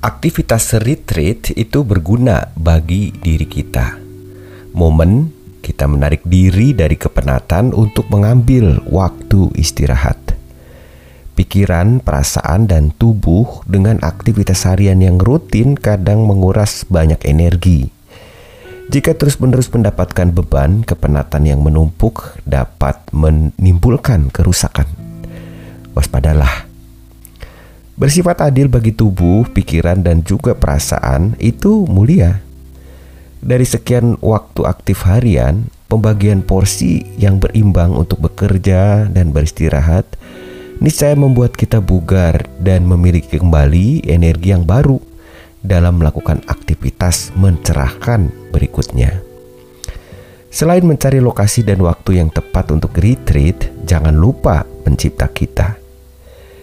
Aktivitas retreat itu berguna bagi diri kita. Momen kita menarik diri dari kepenatan untuk mengambil waktu istirahat. Pikiran, perasaan, dan tubuh dengan aktivitas harian yang rutin kadang menguras banyak energi. Jika terus-menerus mendapatkan beban, kepenatan yang menumpuk dapat menimbulkan kerusakan. Waspadalah Bersifat adil bagi tubuh, pikiran, dan juga perasaan itu mulia. Dari sekian waktu aktif harian, pembagian porsi yang berimbang untuk bekerja dan beristirahat niscaya membuat kita bugar dan memiliki kembali energi yang baru dalam melakukan aktivitas mencerahkan berikutnya. Selain mencari lokasi dan waktu yang tepat untuk retreat, jangan lupa pencipta kita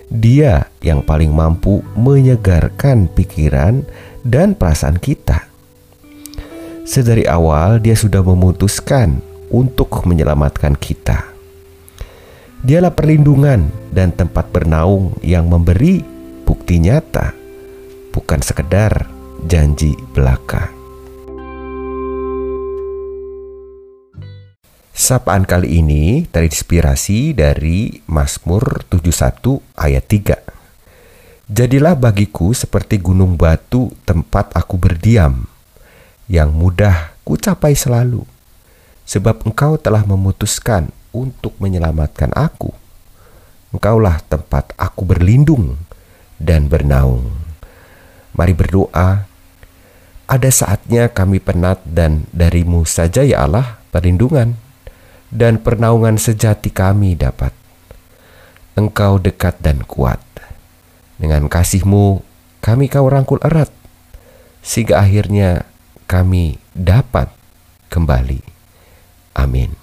dia yang paling mampu menyegarkan pikiran dan perasaan kita. Sedari awal, Dia sudah memutuskan untuk menyelamatkan kita. Dialah perlindungan dan tempat bernaung yang memberi bukti nyata, bukan sekedar janji belaka. Sapaan kali ini terinspirasi dari Mazmur 71 ayat 3. Jadilah bagiku seperti gunung batu tempat aku berdiam, yang mudah ku capai selalu, sebab engkau telah memutuskan untuk menyelamatkan aku. Engkaulah tempat aku berlindung dan bernaung. Mari berdoa. Ada saatnya kami penat dan darimu saja ya Allah perlindungan dan pernaungan sejati kami dapat. Engkau dekat dan kuat. Dengan kasihmu, kami kau rangkul erat, sehingga akhirnya kami dapat kembali. Amin.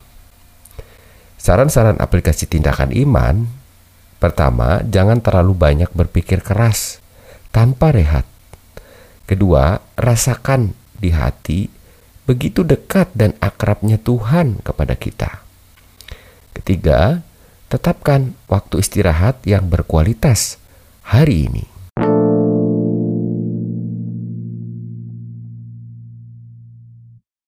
Saran-saran aplikasi tindakan iman Pertama, jangan terlalu banyak berpikir keras tanpa rehat. Kedua, rasakan di hati begitu dekat dan akrabnya Tuhan kepada kita. Ketiga, tetapkan waktu istirahat yang berkualitas hari ini.